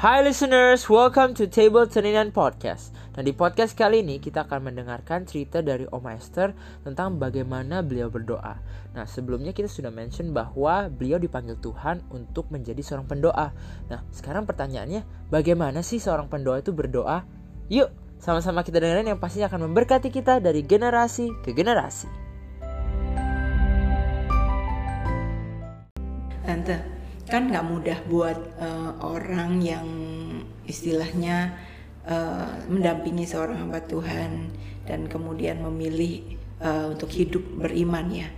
Hi listeners, welcome to Table Teningan Podcast. Nah di podcast kali ini kita akan mendengarkan cerita dari Om Esther tentang bagaimana beliau berdoa. Nah sebelumnya kita sudah mention bahwa beliau dipanggil Tuhan untuk menjadi seorang pendoa. Nah sekarang pertanyaannya, bagaimana sih seorang pendoa itu berdoa? Yuk sama-sama kita dengerin yang pastinya akan memberkati kita dari generasi ke generasi. Tante, kan nggak mudah buat uh, orang yang istilahnya uh, mendampingi seorang hamba Tuhan dan kemudian memilih uh, untuk hidup beriman ya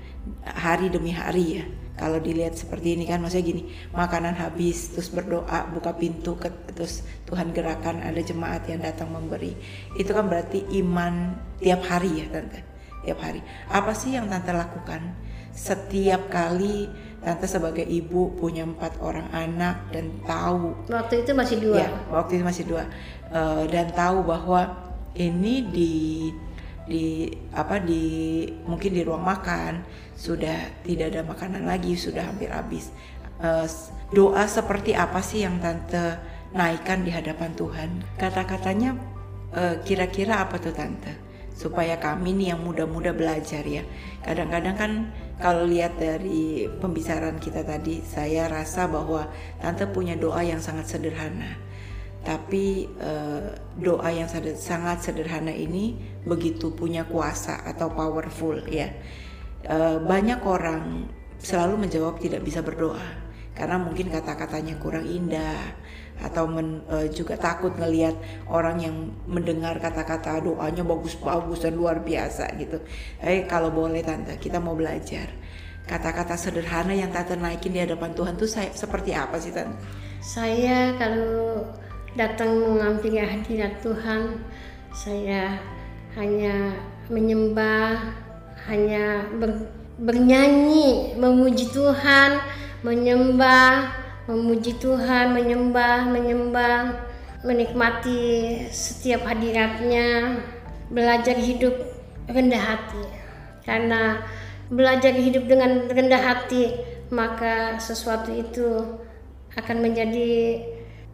hari demi hari ya. Kalau dilihat seperti ini kan maksudnya gini makanan habis terus berdoa buka pintu ke, terus Tuhan gerakan ada jemaat yang datang memberi. Itu kan berarti iman tiap hari ya tante tiap hari. Apa sih yang tante lakukan? Setiap kali Tante sebagai ibu punya empat orang anak dan tahu waktu itu masih dua. Ya, waktu itu masih dua uh, dan tahu bahwa ini di di apa di mungkin di ruang makan sudah tidak ada makanan lagi sudah hampir habis. Uh, doa seperti apa sih yang tante naikkan di hadapan Tuhan? Kata-katanya uh, kira-kira apa tuh tante? Supaya kami nih yang muda-muda belajar ya. Kadang-kadang kan kalau lihat dari pembicaraan kita tadi, saya rasa bahwa tante punya doa yang sangat sederhana. Tapi uh, doa yang sangat sederhana ini begitu punya kuasa atau powerful ya. Uh, banyak orang selalu menjawab tidak bisa berdoa karena mungkin kata-katanya kurang indah atau men, uh, juga takut ngelihat orang yang mendengar kata-kata doanya bagus-bagus dan luar biasa gitu. Eh kalau boleh tante, kita mau belajar kata-kata sederhana yang tante naikin di hadapan Tuhan tuh saya seperti apa sih tante? Saya kalau datang mengampiri hadirat Tuhan, saya hanya menyembah, hanya ber, bernyanyi, memuji Tuhan, menyembah memuji Tuhan, menyembah, menyembah, menikmati setiap hadiratnya, belajar hidup rendah hati. Karena belajar hidup dengan rendah hati, maka sesuatu itu akan menjadi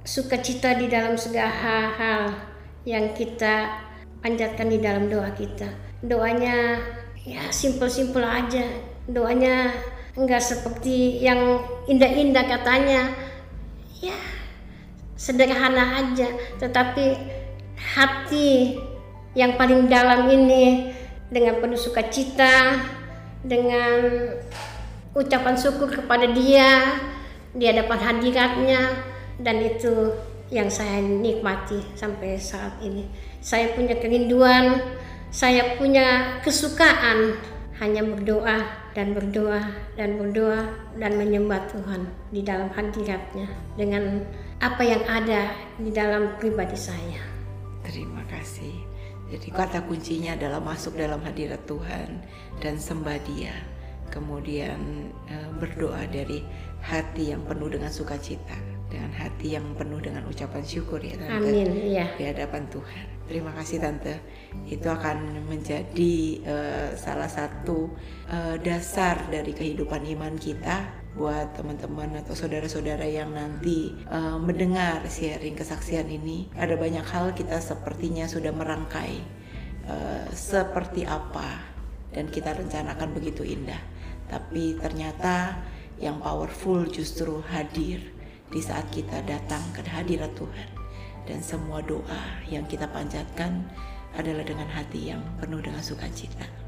sukacita di dalam segala hal yang kita panjatkan di dalam doa kita. Doanya ya simpel-simpel aja. Doanya nggak seperti yang indah-indah katanya. Ya sederhana aja tetapi hati yang paling dalam ini dengan penuh sukacita dengan ucapan syukur kepada dia di hadapan hadiratnya dan itu yang saya nikmati sampai saat ini. Saya punya kerinduan saya punya kesukaan hanya berdoa dan berdoa dan berdoa dan menyembah Tuhan di dalam hadiratnya dengan apa yang ada di dalam pribadi saya. Terima kasih. Jadi kata kuncinya adalah masuk dalam hadirat Tuhan dan sembah Dia. Kemudian eh, berdoa dari hati yang penuh dengan sukacita dengan hati yang penuh dengan ucapan syukur ya tante Amin, iya. di hadapan Tuhan. Terima kasih tante. Itu akan menjadi uh, salah satu uh, dasar dari kehidupan iman kita buat teman-teman atau saudara-saudara yang nanti uh, mendengar sharing kesaksian ini. Ada banyak hal kita sepertinya sudah merangkai uh, seperti apa dan kita rencanakan begitu indah. Tapi ternyata yang powerful justru hadir di saat kita datang ke hadirat Tuhan dan semua doa yang kita panjatkan adalah dengan hati yang penuh dengan sukacita.